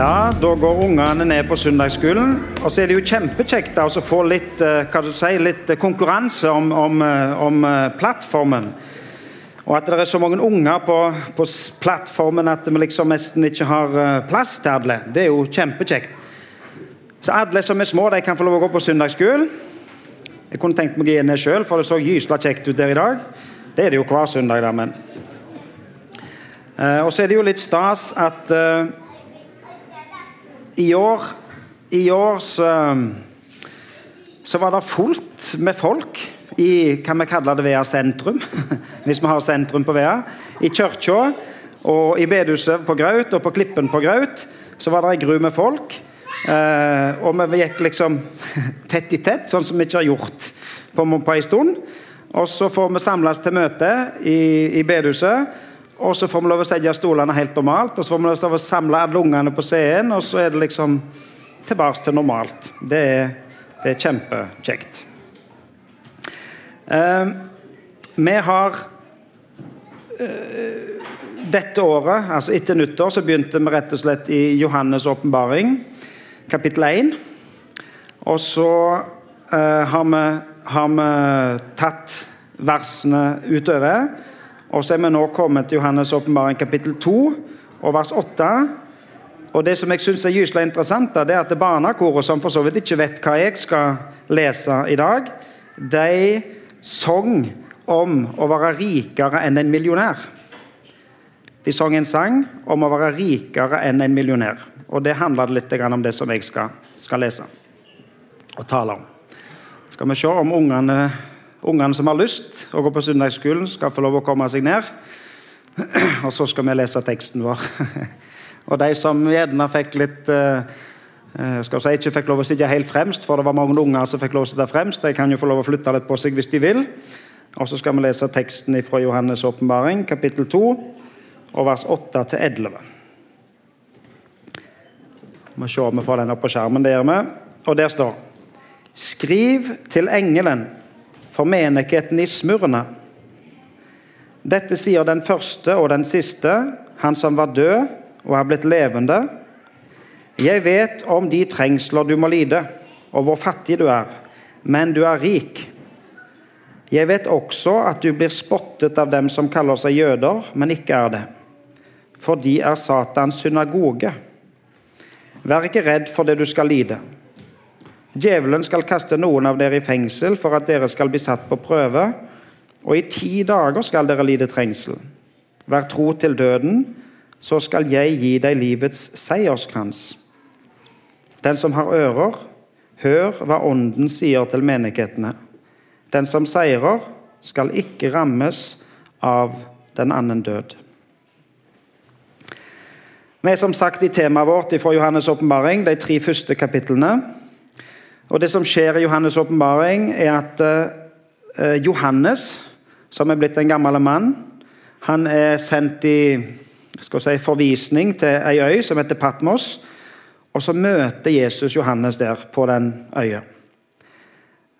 Ja, da går ungene ned på søndagsskolen. Og så er det jo kjempekjekt å få litt, eh, si, litt konkurranse om, om, eh, om eh, plattformen. Og at det er så mange unger på, på plattformen at vi liksom nesten ikke har plass til alle. Det er jo kjempekjekt. Så alle som er små, de kan få lov å gå på søndagsskolen. Jeg kunne tenkt meg å gi ned sjøl, for det så gysla kjekt ut der i dag. Det er det jo hver søndag, da, men Og så er det jo litt stas at i år, i år så, så, var det fullt med folk i hva vi kaller det Vea sentrum. Hvis vi har sentrum på Vea. I kirka og i bedehuset på Graut og på Klippen på Graut så var det ei gru med folk. Eh, og vi gikk liksom tett i tett, sånn som vi ikke har gjort på, på en stund. Og så får vi samles til møte i, i bedehuset. Og så får vi lov å sette stolene helt normalt, og så får vi lov å samle alle ungene på scenen, og så er det liksom tilbake til normalt. Det er, det er kjempekjekt. Uh, vi har uh, Dette året, altså etter nyttår, så begynte vi rett og slett i Johannes' åpenbaring, kapittel 1. Og så uh, har, vi, har vi tatt versene utover. Og så er vi nå kommet til Johannes' åpenbaring kapittel 2 og vers 8. Og Det som jeg synes er gyselig interessant, det er at barnekoret, som for så vidt ikke vet hva jeg skal lese i dag, de sang om å være rikere enn en millionær. De sang en sang om å være rikere enn en millionær. Og Det handler litt om det som jeg skal, skal lese og tale om. Skal vi se om ungene Ungene som har lyst å gå på søndagsskolen, skal få lov å komme seg ned. Og så skal vi lese teksten vår. Og de som gjerne fikk litt uh, skal si, ikke fikk lov å sitte helt fremst, for det var mange unger som fikk lov å sitte fremst, de kan jo få lov å flytte litt på seg hvis de vil. Og så skal vi lese teksten fra Johannes' åpenbaring, kapittel 2, og vers 8 til 11. Vi må se om vi får den opp på skjermen. Gjør vi. Og der står Skriv til engelen for menigheten i Smurna. Dette sier den første og den siste, han som var død og er blitt levende. Jeg vet om de trengsler du må lide, og hvor fattig du er, men du er rik. Jeg vet også at du blir spottet av dem som kaller seg jøder, men ikke er det. For de er Satans synagoge. Vær ikke redd for det du skal lide. Djevelen skal kaste noen av dere i fengsel for at dere skal bli satt på prøve, og i ti dager skal dere lide trengsel. Vær tro til døden, så skal jeg gi deg livets seierskrans. Den som har ører, hør hva Ånden sier til menighetene. Den som seirer, skal ikke rammes av den annen død. Vi er som sagt i temaet vårt fra Johannes' åpenbaring, de tre første kapitlene. Og Det som skjer i Johannes' åpenbaring, er at eh, Johannes, som er blitt en gammel mann, han er sendt i si, forvisning til ei øy som heter Patmos. Og så møter Jesus Johannes der på den øya.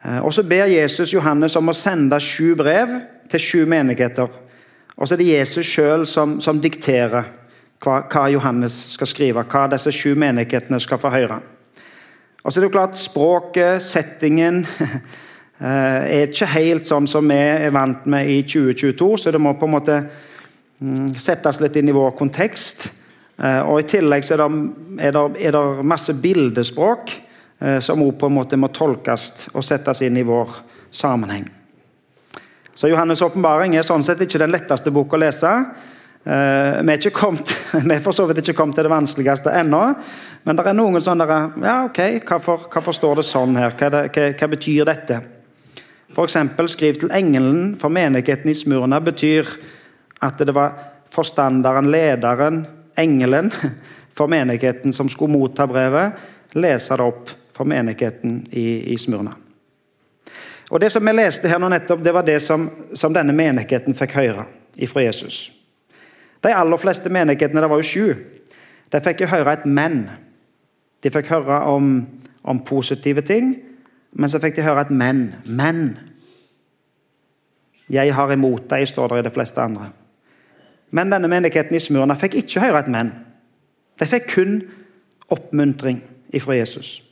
Uh, og Så ber Jesus Johannes om å sende sju brev til sju menigheter. Og så er det Jesus sjøl som, som, dikterer hva, hva Johannes skal skrive, hva disse sju menighetene skal få høre. Og så er det jo klart Språket, settingen, eh, er ikke helt sånn som vi er vant med i 2022, så det må på en måte mm, settes litt inn i vår kontekst. Eh, og I tillegg så er det, er det, er det masse bildespråk eh, som også på en måte må tolkes og settes inn i vår sammenheng. Så Johannes' åpenbaring er sånn sett ikke den letteste boka å lese. Vi, er kommet, vi er for så vidt ikke kommet til det vanskeligste ennå, men det er noen sånne ja, ok, hvorfor, hvorfor står det sånn her? Hva, det, hva, hva betyr dette? F.eks. skriv til engelen for menigheten i Smurna betyr at det var forstanderen, lederen, engelen for menigheten som skulle motta brevet, lese det opp for menigheten i, i Smurna. Og Det som vi leste her nå nettopp, det var det som, som denne menigheten fikk høre fra Jesus. De aller fleste menighetene, det var jo sju, de fikk jo høre et 'men'. De fikk høre om, om positive ting, men så fikk de høre et 'men'. Men. Jeg har imot deg, står det i de fleste andre. Men denne menigheten i Smurna fikk ikke høre et 'men'. De fikk kun oppmuntring ifra Jesus.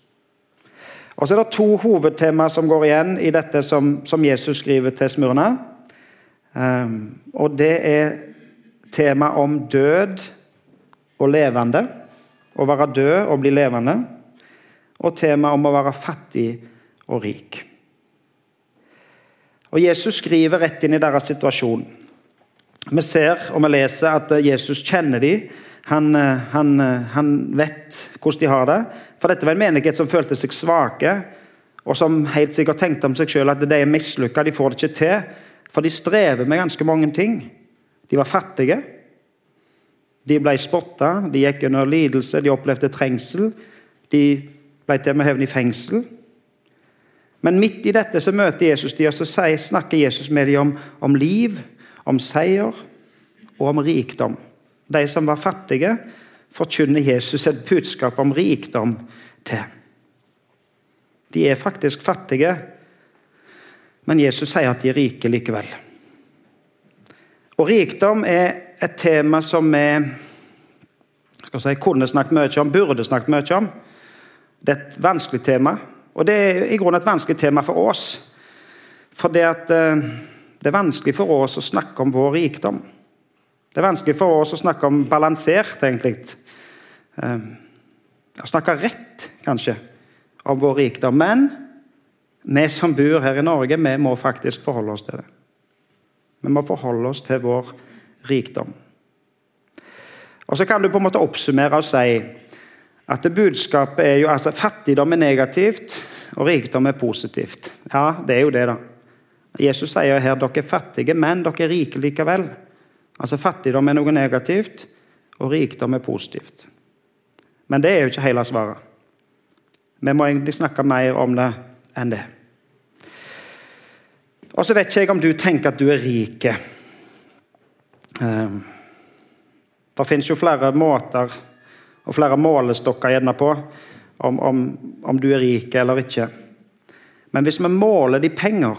Og så er det to hovedtemaer som går igjen i dette som, som Jesus skriver til Smurna. Um, og det er tema om død og levende. Å være død og bli levende. Og tema om å være fattig og rik. Og Jesus skriver rett inn i deres situasjon. Vi ser og vi leser at Jesus kjenner dem. Han, han, han vet hvordan de har det. For dette var en menighet som følte seg svake, og som helt sikkert tenkte om seg selv at de er mislykka, de får det ikke til. For de strever med ganske mange ting. De var fattige. De ble spotta, de gikk under lidelse, de opplevde trengsel. De ble til og med hevnet i fengsel. Men midt i dette så møter Jesus de, og så snakker Jesus med dem om, om liv, om seier og om rikdom. De som var fattige, forkynner Jesus et budskap om rikdom til. De er faktisk fattige, men Jesus sier at de er rike likevel. Og Rikdom er et tema som vi si, kunne snakket mye om, burde snakket mye om. Det er et vanskelig tema, og det er i grunnen et vanskelig tema for oss. For det, at, eh, det er vanskelig for oss å snakke om vår rikdom. Det er vanskelig for oss å snakke om balansert, egentlig. Eh, å snakke rett, kanskje, om vår rikdom. Men vi som bor her i Norge, vi må faktisk forholde oss til det. Vi må forholde oss til vår rikdom. Og Så kan du på en måte oppsummere og si at det budskapet er jo altså fattigdom er negativt, og rikdom er positivt. Ja, det er jo det, da. Jesus sier her dere er fattige, men dere er rike likevel. Altså Fattigdom er noe negativt, og rikdom er positivt. Men det er jo ikke hele svaret. Vi må egentlig snakke mer om det enn det. Og så vet ikke jeg om du tenker at du er rik. Ehm, det fins jo flere måter og flere målestokker gjerne på om, om, om, du er rik eller ikke. Men hvis vi måler de penger,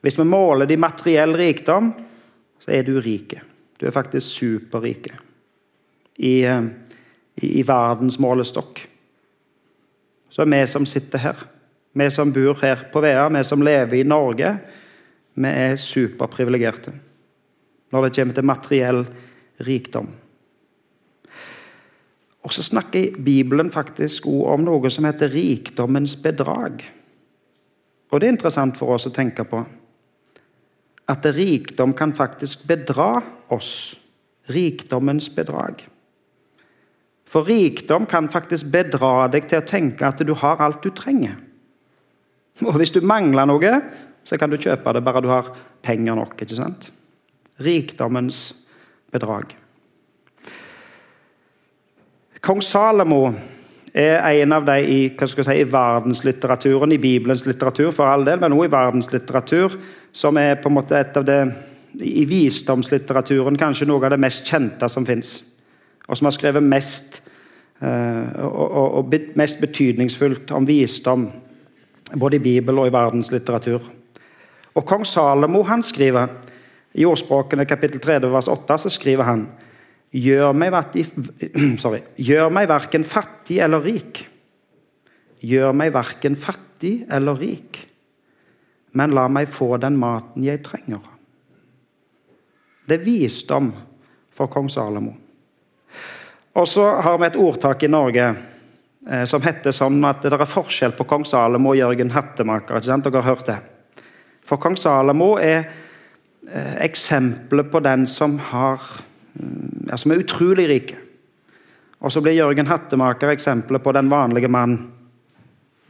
hvis vi måler de materiell rikdom, så er du rike. Du er faktisk superrike i, eh, i, i verdens målestokk. Så vi som sitter her, vi som bor her på Vea, vi som lever i Norge, vi er superprivilegerte når det kommer til materiell rikdom. Og så snakker Bibelen faktisk også om noe som heter rikdommens bedrag. Og det er interessant for oss å tenke på at rikdom kan faktisk bedra oss. Rikdommens bedrag. For rikdom kan faktisk bedra deg til å tenke at du har alt du trenger. Og hvis du mangler noe, så kan du kjøpe det bare du har penger nok. ikke sant? Rikdommens bedrag. Kong Salomo er en av de i, si, i verdenslitteraturen, i Bibelens litteratur for all del, men også i verdenslitteratur, som er på en måte et av det i visdomslitteraturen kanskje noe av det mest kjente som fins. Og som har skrevet mest, uh, og, og, og, mest betydningsfullt om visdom, både i Bibel og i verdenslitteratur. Og Kong Salomo han skriver i ordspråkene kapittel 3 vers 8 så skriver han Gjør meg, sorry, gjør meg verken fattig eller rik. Gjør meg verken fattig eller rik, men la meg få den maten jeg trenger. Det er visdom for kong Salomo. Og så har vi et ordtak i Norge eh, som heter sånn at det er forskjell på kong Salomo og Jørgen Hattemaker. Dere har hørt det. For kong Salomo er eh, eksempelet på den som har ja, som er utrolig rike. Og så blir Jørgen Hattemaker eksempelet på den vanlige mann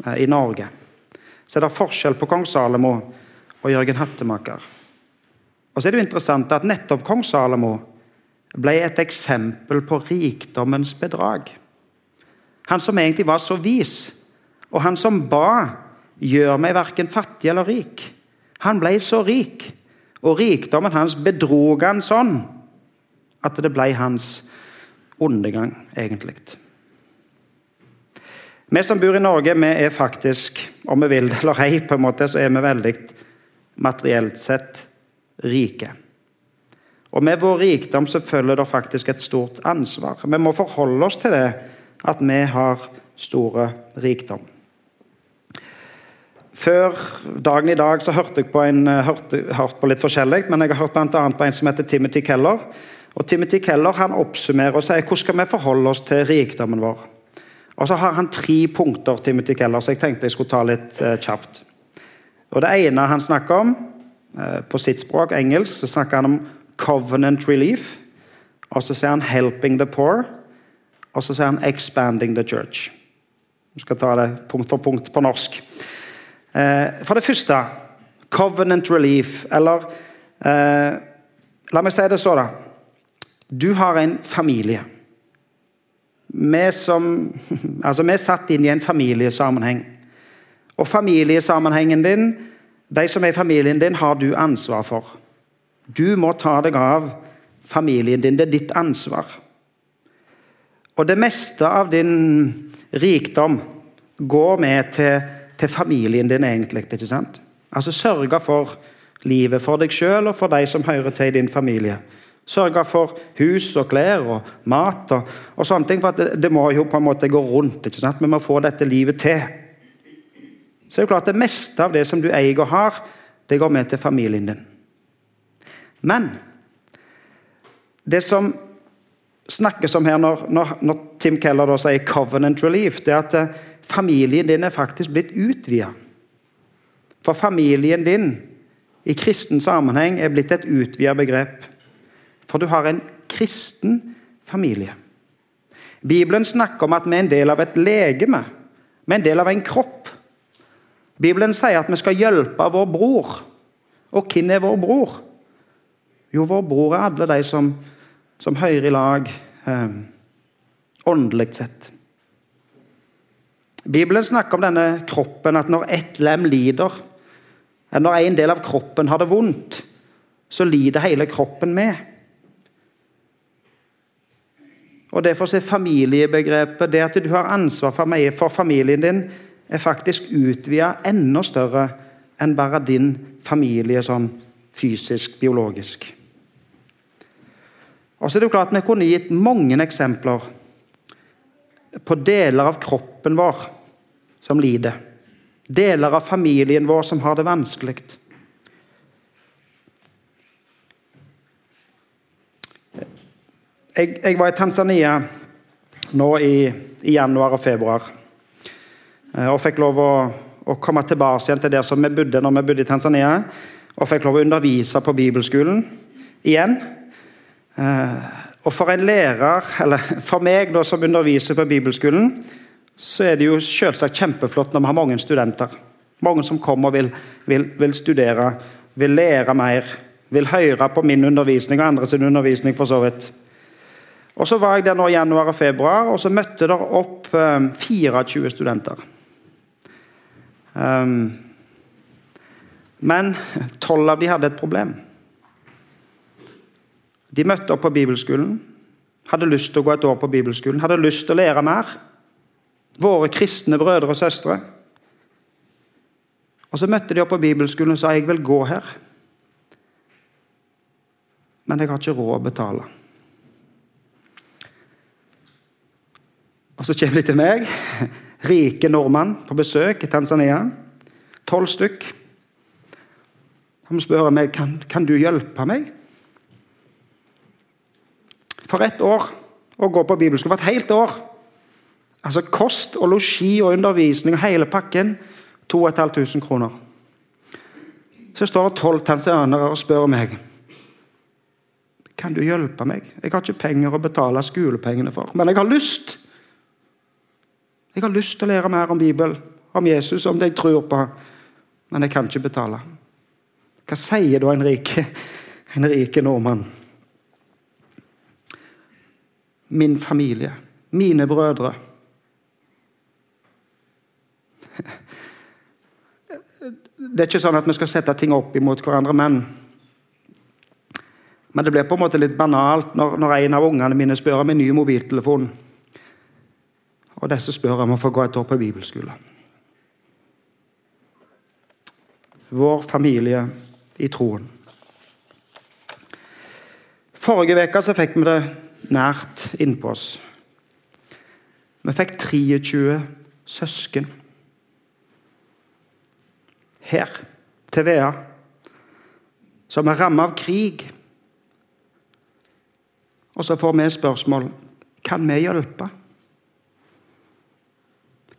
eh, i Norge. Så er det forskjell på kong Salomo og Jørgen Hattemaker. Og så er det jo interessant at nettopp kong Salomo ble et eksempel på rikdommens bedrag. Han som egentlig var så vis, og han som ba 'gjør meg verken fattig eller rik'. Han ble så rik, og rikdommen hans bedrog han sånn at det ble hans undergang, egentlig. Vi som bor i Norge, vi er faktisk, om vi vil det eller ei, på en måte, så er vi veldig materielt sett rike. Og med vår rikdom så følger det faktisk et stort ansvar. Vi må forholde oss til det at vi har store rikdom. Før dagen i dag så hørte jeg på, en, eh, hørte, hørte på litt forskjellig, men jeg har hørt annet på en som heter Timothy Keller. Og Timothy Keller han oppsummerer og sier hvordan skal vi forholde oss til rikdommen vår. Og så har han tre punkter, Timothy Keller, så jeg tenkte jeg skulle ta litt eh, kjapt. Og Det ene han snakker om, eh, på sitt språk, engelsk, så snakker han om covenant relief. Og så sier han 'helping the poor'. Og så sier han 'expanding the church'. Vi skal ta det punkt for punkt på norsk. Eh, for det første covenant relief, eller eh, La meg si det så, da. Du har en familie. Vi, som, altså vi er satt inn i en familiesammenheng. Og familiesammenhengen din, de som er i familien din, har du ansvar for. Du må ta deg av familien din. Det er ditt ansvar. Og det meste av din rikdom går med til, til familien din, egentlig. ikke sant? Altså sørge for livet for deg sjøl og for de som hører til i din familie. Sørge for hus og klær og mat og, og sånne ting. For det, det, må jo på en måte gå rundt. ikke sant? Vi må få dette livet til. Så det er jo klart det meste av det som du eier og har, det går med til familien din. Men det som snakkes om her når, når, når Tim Keller sier 'covenant relief', det er at eh, familien din er faktisk blitt utvida. For familien din i kristen sammenheng er blitt et utvida begrep. For du har en kristen familie. Bibelen snakker om at vi er en del av et legeme. Vi er en del av en kropp. Bibelen sier at vi skal hjelpe vår bror. Og hvem er vår bror? Jo, vår bror er alle de som som hører i lag eh, åndelig sett. Bibelen snakker om denne kroppen, at når ett lem lider, eller når en del av kroppen har det vondt, så lider hele kroppen med. Og Derfor er familiebegrepet, det at du har ansvar for familien din, er faktisk utvida enda større enn bare din familie sånn fysisk, biologisk. Og så er det jo klart Vi kunne gitt mange eksempler på deler av kroppen vår som lider. Deler av familien vår som har det vanskelig. Jeg, jeg, var i Tanzania nå i, i, januar og februar. Eh, og fikk lov å, å komme tilbake igjen til der som vi bodde når vi bodde i Tanzania. Og fikk lov å undervise på bibelskolen igjen. Eh, og for en lærer, eller for meg da, som underviser på bibelskolen, så er det jo selvsagt kjempeflott når vi har mange studenter. Mange som kommer og vil, vil, vil studere, vil lære mer, vil høre på min undervisning og andres undervisning. for så vidt. Og Så var jeg der nå i januar og februar, og så møtte der opp um, 24 studenter. Um, men tolv av de hadde et problem. De møtte opp på bibelskolen, hadde lyst til å gå et år på bibelskolen, hadde lyst til å lære mer. Våre kristne brødre og søstre. Og Så møtte de opp på bibelskolen og sa jeg vil gå her, men jeg har ikke råd å betale. Og Så kommer de til meg, rike nordmann på besøk i Tanzania. Tolv stykk. De spør meg kan, kan du hjelpe meg for ett år å gå på bibelskole. For et helt år. Altså Kost og losji og undervisning og hele pakken 2500 kroner. Så står det tolv tanzanere og spør meg kan du hjelpe meg. Jeg har ikke penger å betale skolepengene for, men jeg har lyst. Jeg har lyst til å lære mer om Bibelen, om Jesus, om det jeg tror på, men jeg kan ikke betale. Hva sier da en rik, nordmann? Min familie, mine brødre. Det er ikke sånn at vi skal sette ting opp imot hverandre, men Men det blir på en måte litt banalt når, når en av ungene mine spør om en ny mobiltelefon. Og disse spør om å få gå et år på bibelskole. Vår familie i troen. Forrige uke fikk vi det nært innpå oss. Vi fikk 23 søsken. Her, til Vea, som er rammet av krig. Og så får vi spørsmål kan vi hjelpe.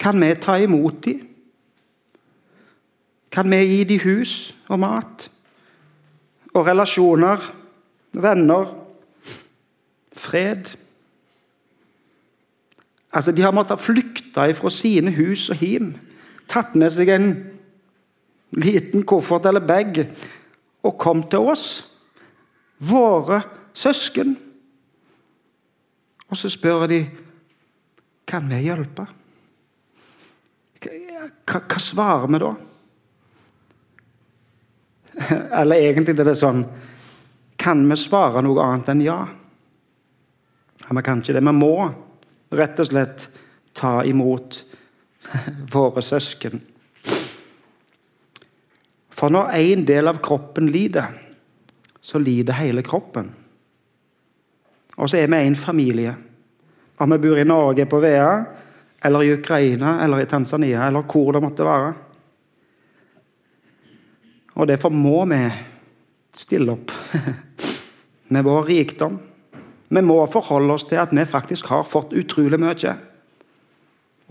Kan vi ta imot dem? Kan vi gi dem hus og mat og relasjoner, venner, fred? Altså, De har måttet flykte fra sine hus og hjem, tatt med seg en liten koffert eller bag og kom til oss, våre søsken. Og så spør de kan vi hjelpe. Hva, hva svarer vi da? Eller egentlig er det sånn Kan vi svare noe annet enn ja? Vi kan ikke det. Vi må rett og slett ta imot våre søsken. For når én del av kroppen lider, så lider hele kroppen. Og så er vi en familie. Om vi bor i Norge, på Vea, eller i Ukraina, eller i Tanzania, eller hvor det måtte være. Og derfor må vi stille opp med vår rikdom. Vi må forholde oss til at vi faktisk har fått utrolig mye.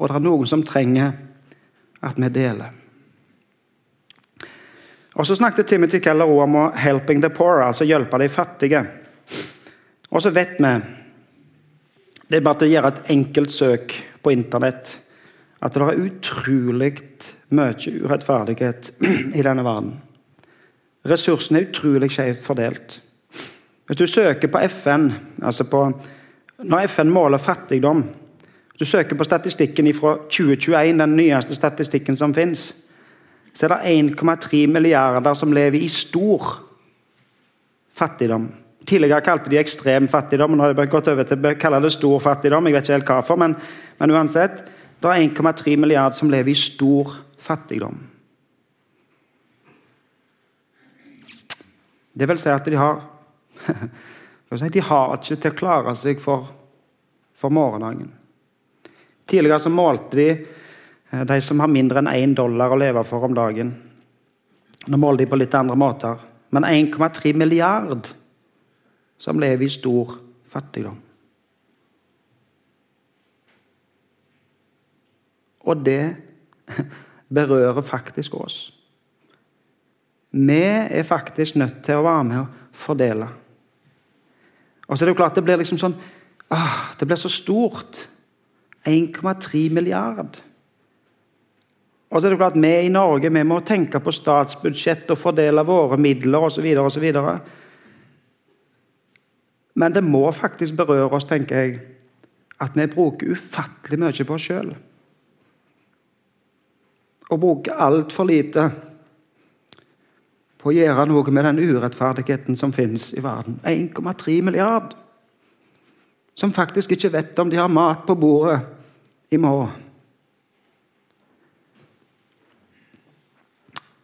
Og det er noen som trenger at vi deler. Og Så snakket Timothy Keller om å 'helping the poor', altså hjelpe de fattige. Og så vet vi Det er bare å gjøre et enkelt søk på Internett at det er utrolig mye urettferdighet i denne verden. Ressursene er utrolig skjevt fordelt. Hvis du søker på FN altså på, Når FN måler fattigdom Hvis du søker på statistikken fra 2021, den nyeste statistikken som fins, så er det 1,3 milliarder som lever i stor fattigdom. Tidligere kalte de ekstrem fattigdom, nå har de gått over til å kalle det stor fattigdom. jeg vet ikke helt hvorfor, men, men uansett, det er 1,3 milliarder som lever i stor fattigdom. Det vil si at de har De har ikke til å klare seg for, for morgendagen. Tidligere så målte de Eh, de som har mindre enn én dollar å leve for om dagen. Nå måler de på litt andre måter. Men 1,3 milliard som lever i stor fattigdom. Og det berører faktisk oss. Vi er faktisk nødt til å være med og fordele. Og så er det jo klart det blir liksom sånn ah, Det blir så stort. 1,3 milliard. Og så er det klart, Vi i Norge vi må tenke på statsbudsjett og fordele våre midler osv. osv. Men det må faktisk berøre oss, tenker jeg, at vi bruker ufattelig mye på oss sjøl. Og bruker altfor lite på å gjøre noe med den urettferdigheten som finnes i verden. 1,3 milliard som faktisk ikke vet om de har mat på bordet i morgen.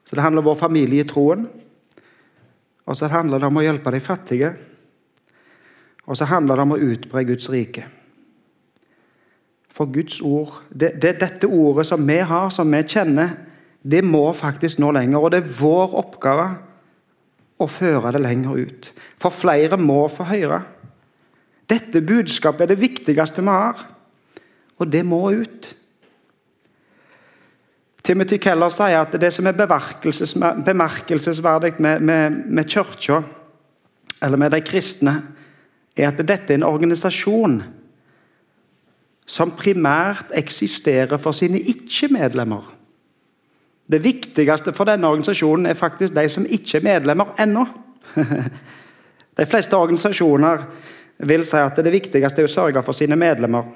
Så det handler om vår familie i troen. Og så handler det om å hjelpe de fattige. Og så handler det om å utbre Guds rike. For Guds ord, det, det, Dette ordet som vi har, som vi kjenner, det må faktisk nå lenger. Og det er vår oppgave å føre det lenger ut. For flere må få høre. Dette budskapet er det viktigste vi har, og det må ut. Timothy Keller sier at det som er bemerkelsesverdig med, med, med kirka, eller med de kristne, er at dette er en organisasjon som primært eksisterer for sine ikke-medlemmer. Det viktigste for denne organisasjonen er faktisk de som ikke er medlemmer ennå. De fleste organisasjoner vil si at det viktigste er å sørge for sine medlemmer.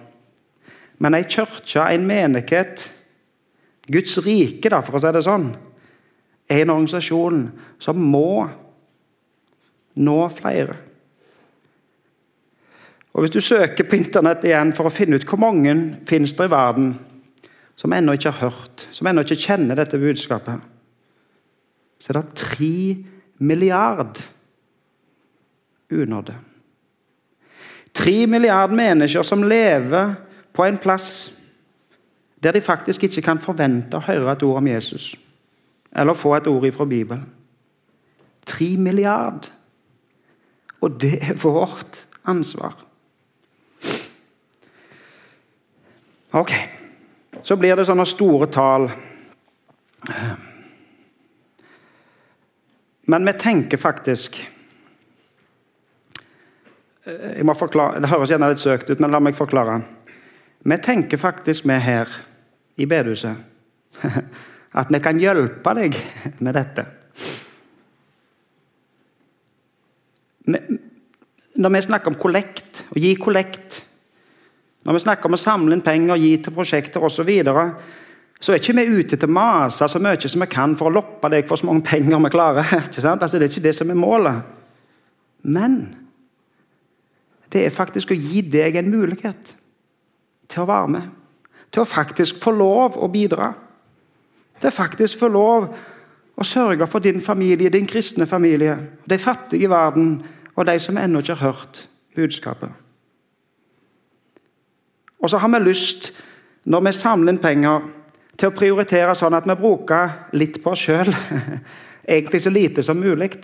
Men ei kirke, en menighet, Guds rike, da, for å si det sånn, er en organisasjon som må nå flere. Og Hvis du søker på Internett igjen for å finne ut hvor mange finnes det i verden som ennå ikke har hørt, som ennå ikke kjenner dette budskapet, så er det tre milliard unådde. Tre milliard mennesker som lever på en plass der de faktisk ikke kan forvente å høre et ord om Jesus eller få et ord ifra Bibelen. Tre milliard. Og det er vårt ansvar. Ok, så blir det sånne store tall. Men vi tenker faktisk må forklare, Det høres gjerne litt søkt ut, men la meg forklare. Vi tenker faktisk, vi her i bedehuset, at vi kan hjelpe deg med dette. Når vi snakker om kollekt, å gi kollekt Når vi snakker om å samle inn penger gi til prosjekter osv., så, videre, så er ikke vi ute til å mase så mye som vi kan for å loppe deg for så mange penger vi klarer. Altså, det er ikke det som er målet. Men det er faktisk å gi deg en mulighet til å være med. Til å faktisk få lov å bidra. Til å faktisk få lov å sørge for din familie, din kristne familie, de fattige i verden og de som ennå ikke har hørt budskapet. Og så har vi lyst, når vi samler inn penger, til å prioritere sånn at vi bruker litt på oss sjøl. Egentlig så lite som mulig.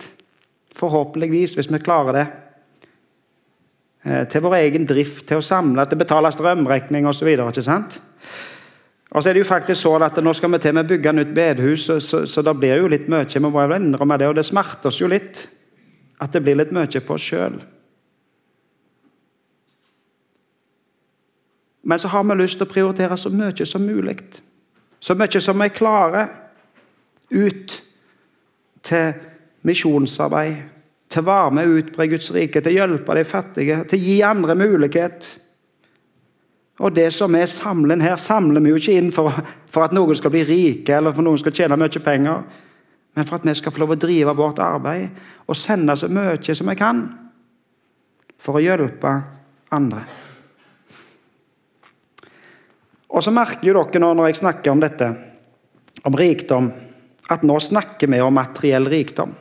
Forhåpentligvis, hvis vi klarer det. Eh, til vår egen drift, til å samle, til å betale strømregning osv. Og så er det jo faktisk sånn at Nå skal vi til med å bygge nytt bedehus, så, så, så det blir jo litt mye. Vi må innrømme det, og det smerter oss jo litt at det blir litt mye på oss sjøl. Men så har vi lyst til å prioritere så mye som mulig. Så mye som vi klarer ut til misjonsarbeid, til å være med ut på Guds rike, til å hjelpe de fattige, til å gi andre mulighet. Og det som vi samler her, samler vi jo ikke inn for, for, at noen skal bli rike eller for noen skal tjene mye penger, men for at vi skal få lov å drive vårt arbeid og sende så mye som vi kan for å hjelpe andre. Og så merker jo dere nå når jeg snakker om dette, om rikdom, at nå snakker vi om materiell rikdom.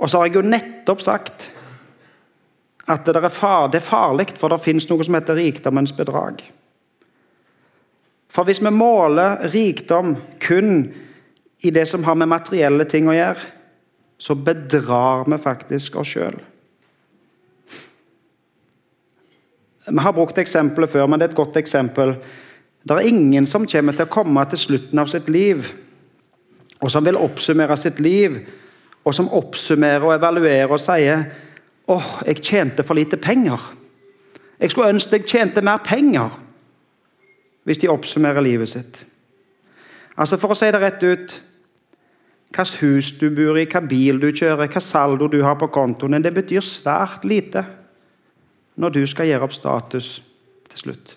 Og så har jeg jo nettopp sagt at det er, far, det er farlig, for det fins noe som heter rikdommens bedrag. For hvis vi måler rikdom kun i det som har med materielle ting å gjøre, så bedrar vi faktisk oss sjøl. Vi har brukt eksempelet før, men det er et godt eksempel. Det er ingen som kommer til å komme til slutten av sitt liv, og som vil oppsummere sitt liv, og som oppsummerer og evaluerer og sier åh, oh, jeg tjente for lite penger. Jeg skulle ønske jeg tjente mer penger, hvis de oppsummerer livet sitt. Altså For å si det rett ut hvilket hus du bor i, hvilken bil du kjører, hvilken saldo du har på kontoen, det betyr svært lite når du skal gjøre opp status til slutt.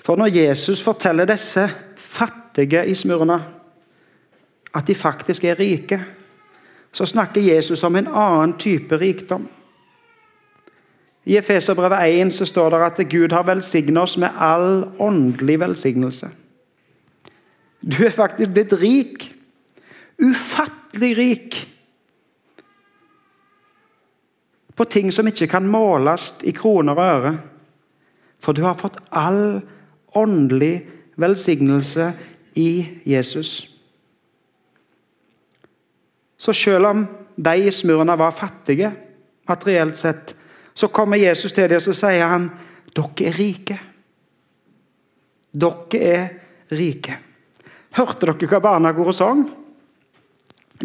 For når Jesus forteller disse fattige i Smurna at de faktisk er rike, så snakker Jesus om en annen type rikdom. I Efeserbrevet 1 så står det at Gud har velsignet oss med all åndelig velsignelse. Du er faktisk blitt rik. Ufattelig rik. På ting som ikke kan måles i kroner og øre. For du har fått all åndelig velsignelse i Jesus. Så selv om de i Smurna var fattige materielt sett, så kommer Jesus til dem og så sier han, dere er rike. Dere er rike. Hørte dere hva barna går og sang?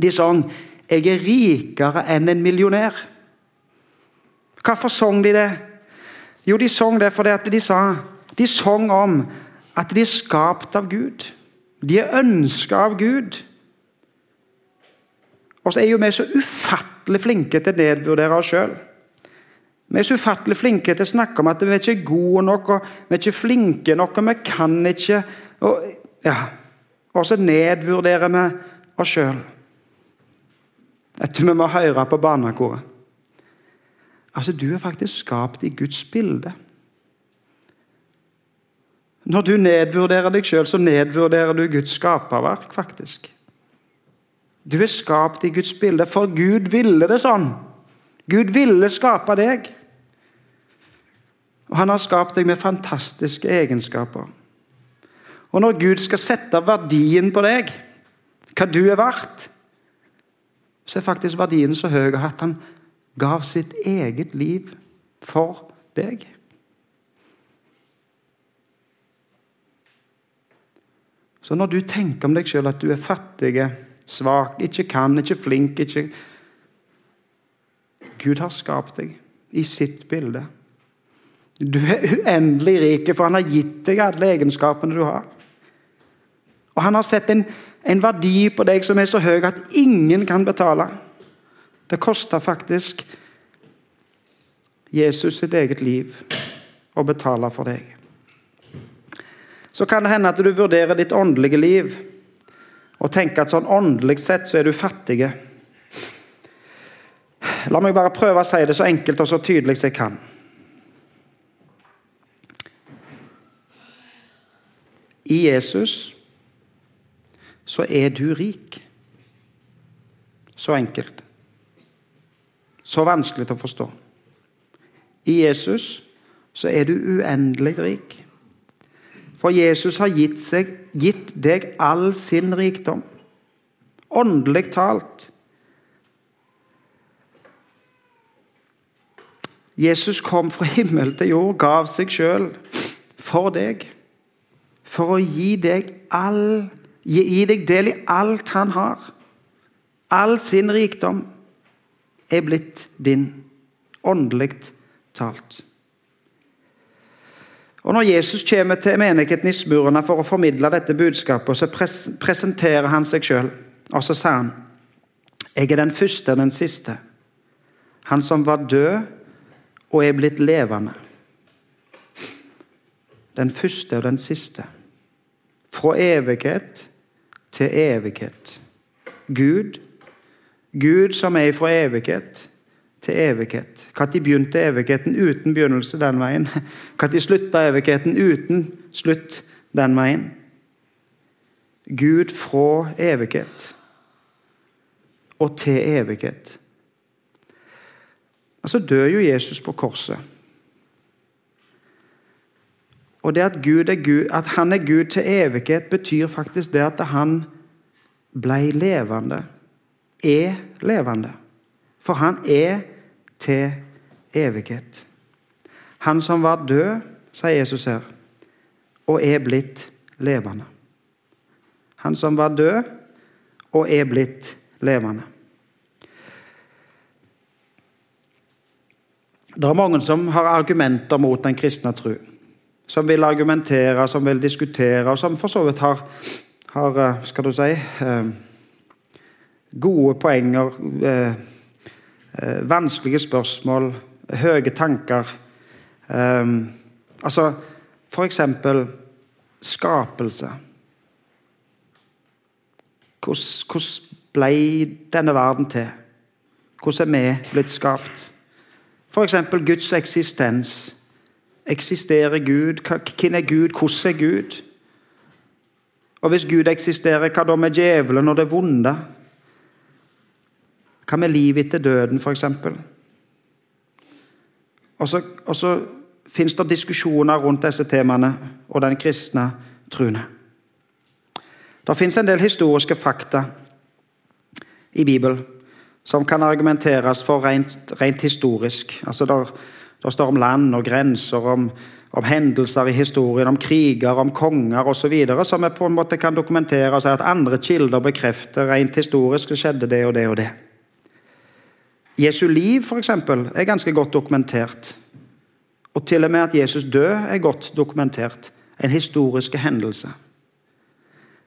De sang 'Jeg er rikere enn en millionær'. Hvorfor sang de det? Jo, de sang det fordi at de sa De sang om at de er skapt av Gud. De er ønska av Gud. Og så er jo vi så ufattelig flinke til å nedvurdere oss sjøl. Vi er så ufattelig flinke til å snakke om at vi er ikke gode nok, og vi er ikke flinke nok, og vi kan ikke Og, ja. og så nedvurderer vi oss sjøl. Vi må høre på barnekoret. Altså, Du er faktisk skapt i Guds bilde. Når du nedvurderer deg sjøl, så nedvurderer du Guds skaperverk, faktisk. Du er skapt i Guds bilde, for Gud ville det sånn. Gud ville skape deg. Og han har skapt deg med fantastiske egenskaper. Og når Gud skal sette verdien på deg, hva du er verdt, så er faktisk verdien så høy at han gav sitt eget liv for deg. Så når du tenker om deg sjøl at du er fattig, svak, ikke kan, ikke flink ikke Gud har skapt deg i sitt bilde. Du er uendelig rik, for han har gitt deg alle egenskapene du har. Og han har sett en, en verdi på deg som er så høy at ingen kan betale. Det koster faktisk Jesus sitt eget liv å betale for deg. Så kan det hende at du vurderer ditt åndelige liv og tenker at sånn åndelig sett så er du fattig. La meg bare prøve å si det så enkelt og så tydelig som jeg kan. I Jesus så er du rik. Så enkelt. Så vanskelig til å forstå. I Jesus så er du uendelig rik. For Jesus har gitt, seg, gitt deg all sin rikdom. Åndelig talt. Jesus kom fra himmel til jord, gav seg sjøl for deg. For å gi deg, all, gi deg del i alt han har. All sin rikdom er blitt din, åndelig talt. Og Når Jesus kommer til menigheten i Smurna for å formidle dette budskapet, så presenterer han seg sjøl. Og så sa han Jeg er den første og den siste. Han som var død og er blitt levende. Den første og den siste. Fra evighet til evighet. Gud, Gud som er fra evighet til evighet. Når begynte evigheten uten begynnelse den veien? Når slutta evigheten uten slutt den veien? Gud fra evighet og til evighet. Altså dør jo Jesus på korset. Og det at, Gud er Gud, at han er Gud til evighet, betyr faktisk det at han ble levende. Er levende. For han er til evighet. Han som var død, sier Jesus her, og er blitt levende. Han som var død og er blitt levende. Det er mange som har argumenter mot den kristne tro. Som vil argumentere, som vil diskutere, og som for så vidt har, har eh, skal du si, eh, gode poenger, eh, vanskelige spørsmål, høye tanker. Altså f.eks. skapelse. Hvordan ble denne verden til? Hvordan er vi blitt skapt? F.eks. Guds eksistens. Eksisterer Gud? Hvem er Gud? Hvordan er Gud? Og hvis Gud eksisterer, hva da med djevelen og det vonde? Hva med livet etter døden, f.eks.? Og så, og så fins det diskusjoner rundt disse temaene og den kristne troen. Det fins en del historiske fakta i Bibelen som kan argumenteres for rent, rent historisk. Altså der, der, står om land og grenser, om, om, hendelser i historien, om kriger, om konger osv. Som vi på en måte kan dokumentere og si at andre kilder bekrefter rent historisk det skjedde det og det og det. Jesu liv for eksempel, er ganske godt dokumentert. Og til og med at Jesus død er godt dokumentert. En historisk hendelse.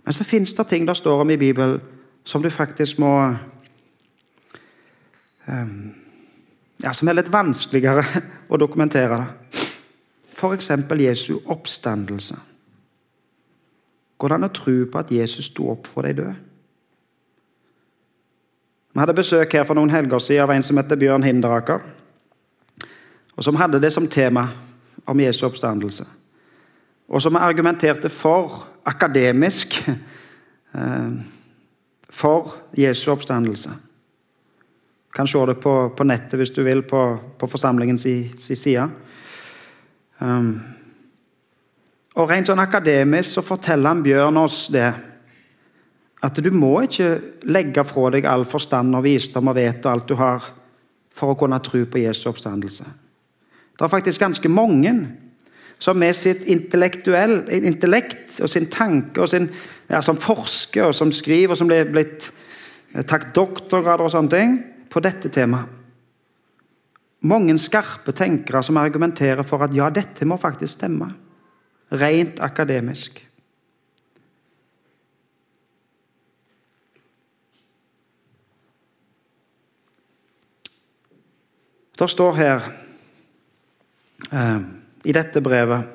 Men så fins det ting det står om i Bibelen som du faktisk må Ehm, ja, som er litt vanskeligere å dokumentere. det. F.eks. Jesu oppstandelse. Går det an å tro på at Jesus sto opp for de døde? Vi hadde besøk her for noen helger siden av en som heter Bjørn Hinderaker. Og som hadde det som tema om Jesu oppstandelse. Og som argumenterte for, akademisk, eh, for Jesu oppstandelse. Kan se det på, på nettet hvis du vil, på, på forsamlingens side. Um, og Rent sånn akademisk så forteller han Bjørn oss det. At du må ikke legge fra deg all forstand og visdom og vite alt du har, for å kunne tro på Jesu oppstandelse. Det er faktisk ganske mange som med sitt intellekt og sin tanke og sin, ja, som forsker og som skriver, og som blir blitt eh, tatt doktorgrader og sånne ting på dette temaet. Mange skarpe tenkere som argumenterer for at ja, dette må faktisk stemme. Rent akademisk. Det står her eh, i dette brevet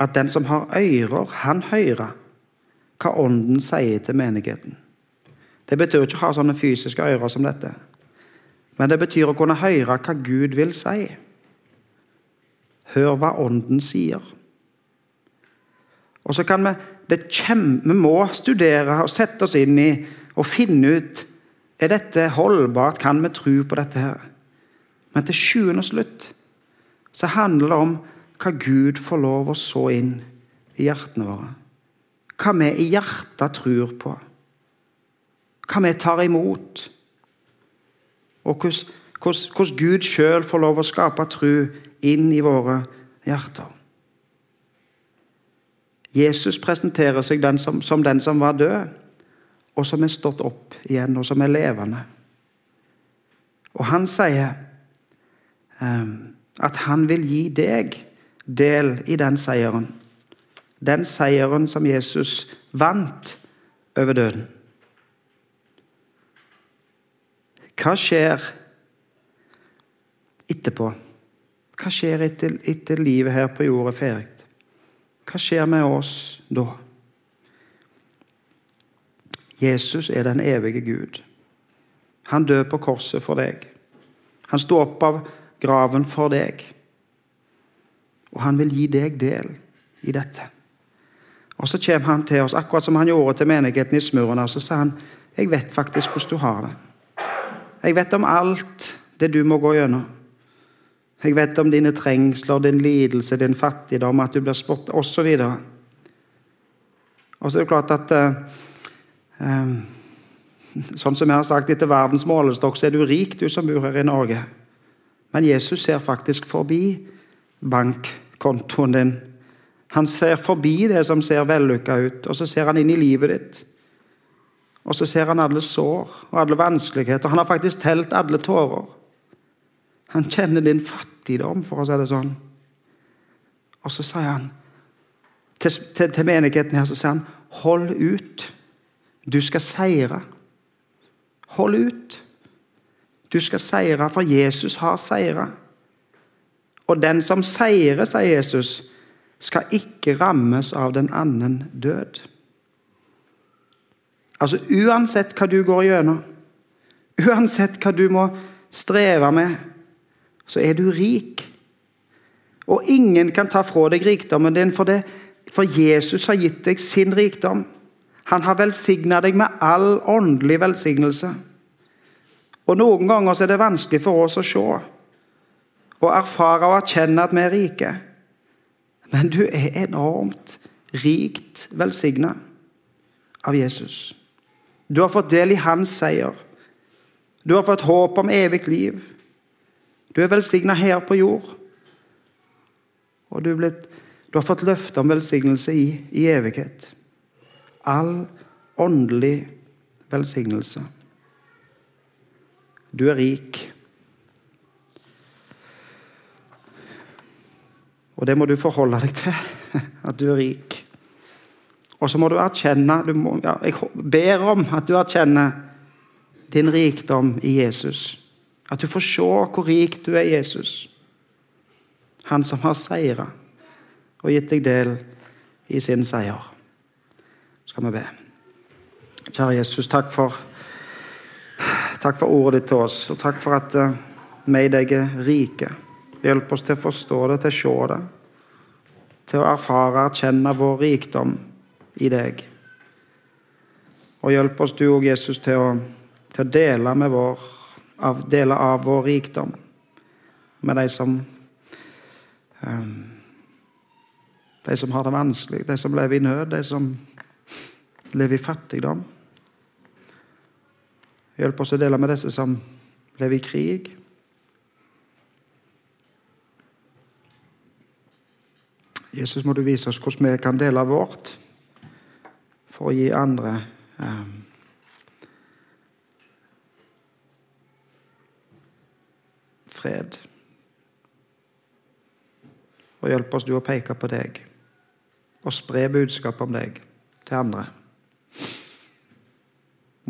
at den som har ører, han hører hva Ånden sier til menigheten. Det betyr ikke å ha sånne fysiske ører som dette, men det betyr å kunne høre hva Gud vil si. Hør hva Ånden sier. Og så kan vi, vi må studere og sette oss inn i og finne ut er dette holdbart. Kan vi tro på dette her? Men til sjuende og slutt så handler det om hva Gud får lov å så inn i hjertene våre. Hva vi i hjertet tror på. Hva vi tar imot. Og hvordan, Gud sjøl får lov å skape tro inn i våre hjerter. Jesus presenterer seg den som, som, den som var død, og som er stått opp igjen, og som er levende. Og han sier Ehm, at han vil gi deg del i den seieren. Den seieren som Jesus vant over døden. Hva skjer etterpå? Hva skjer etter, etter livet her på jorda er ferdig? Hva skjer med oss da? Jesus er den evige Gud. Han døde på korset for deg. Han sto opp av graven for deg. Og han vil gi deg del i dette. Og Så kommer han til oss, akkurat som han gjorde til menigheten i Smurna. Så sa han jeg vet faktisk hvordan du har det. Jeg vet om alt det du må gå gjennom. Jeg vet om dine trengsler, din lidelse, din fattigdom, at du blir spott, osv. Og, så er det klart at eh, uh, Sånn som jeg har sagt, etter verdens målestokk, så er du rik, du som bor her i Norge. Men Jesus ser faktisk forbi bankkontoen din. Han ser forbi det som ser vellykka ut, og så ser han inn i livet ditt. Og så ser han alle sår og alle vanskeligheter. Han har faktisk telt alle tårer. Han kjenner din fattigdom, for å si det sånn. Og så sier han til, til, til menigheten her så sier han, hold ut. Du skal seire. Hold ut. Du skal seire, for Jesus har seira. Og den som seirer, sier Jesus, skal ikke rammes av den annen død. Altså uansett hva du går gjennom, uansett hva du må streve med, så er du rik. Og ingen kan ta fra deg rikdommen din, for, det, for Jesus har gitt deg sin rikdom. Han har velsigna deg med all åndelig velsignelse. Og Noen ganger er det vanskelig for oss å se og erfare og erkjenne at vi er rike. Men du er enormt rikt velsigna av Jesus. Du har fått del i hans seier. Du har fått håp om evig liv. Du er velsigna her på jord. Og du, blitt, du har fått løfte om velsignelse i, i evighet. All åndelig velsignelse. Du er rik. Og det må du forholde deg til, at du er rik. Og så må du erkjenne du må, ja, Jeg ber om at du erkjenner din rikdom i Jesus. At du får se hvor rik du er Jesus. Han som har seira og gitt deg del i sin seier. Skal vi be. Kjære Jesus, takk for Takk for ordet ditt til oss, og takk for at uh, vi i deg er rike. Hjelp oss til å forstå det, til å se det, til å erfare, erkjenne vår rikdom i deg. Og hjelp oss du og Jesus til å, til å dele vår av dele, av vår rikdom med de som um, De som har det vanskelig, de som lever i nød, de som lever i fattigdom. Hjelp oss å dele med disse som lever i krig. Jesus, må du vise oss hvordan vi kan dele vårt for å gi andre eh, fred. Og hjelp oss du å peke på deg og spre budskap om deg til andre.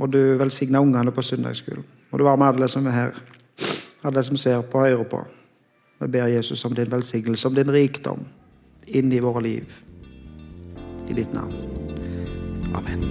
Må du velsigne ungene på søndagsskolen. Må du være med alle som er her, alle som ser på og hører på. Vi ber Jesus om din velsignelse, om din rikdom inn i våre liv. I ditt navn. Amen.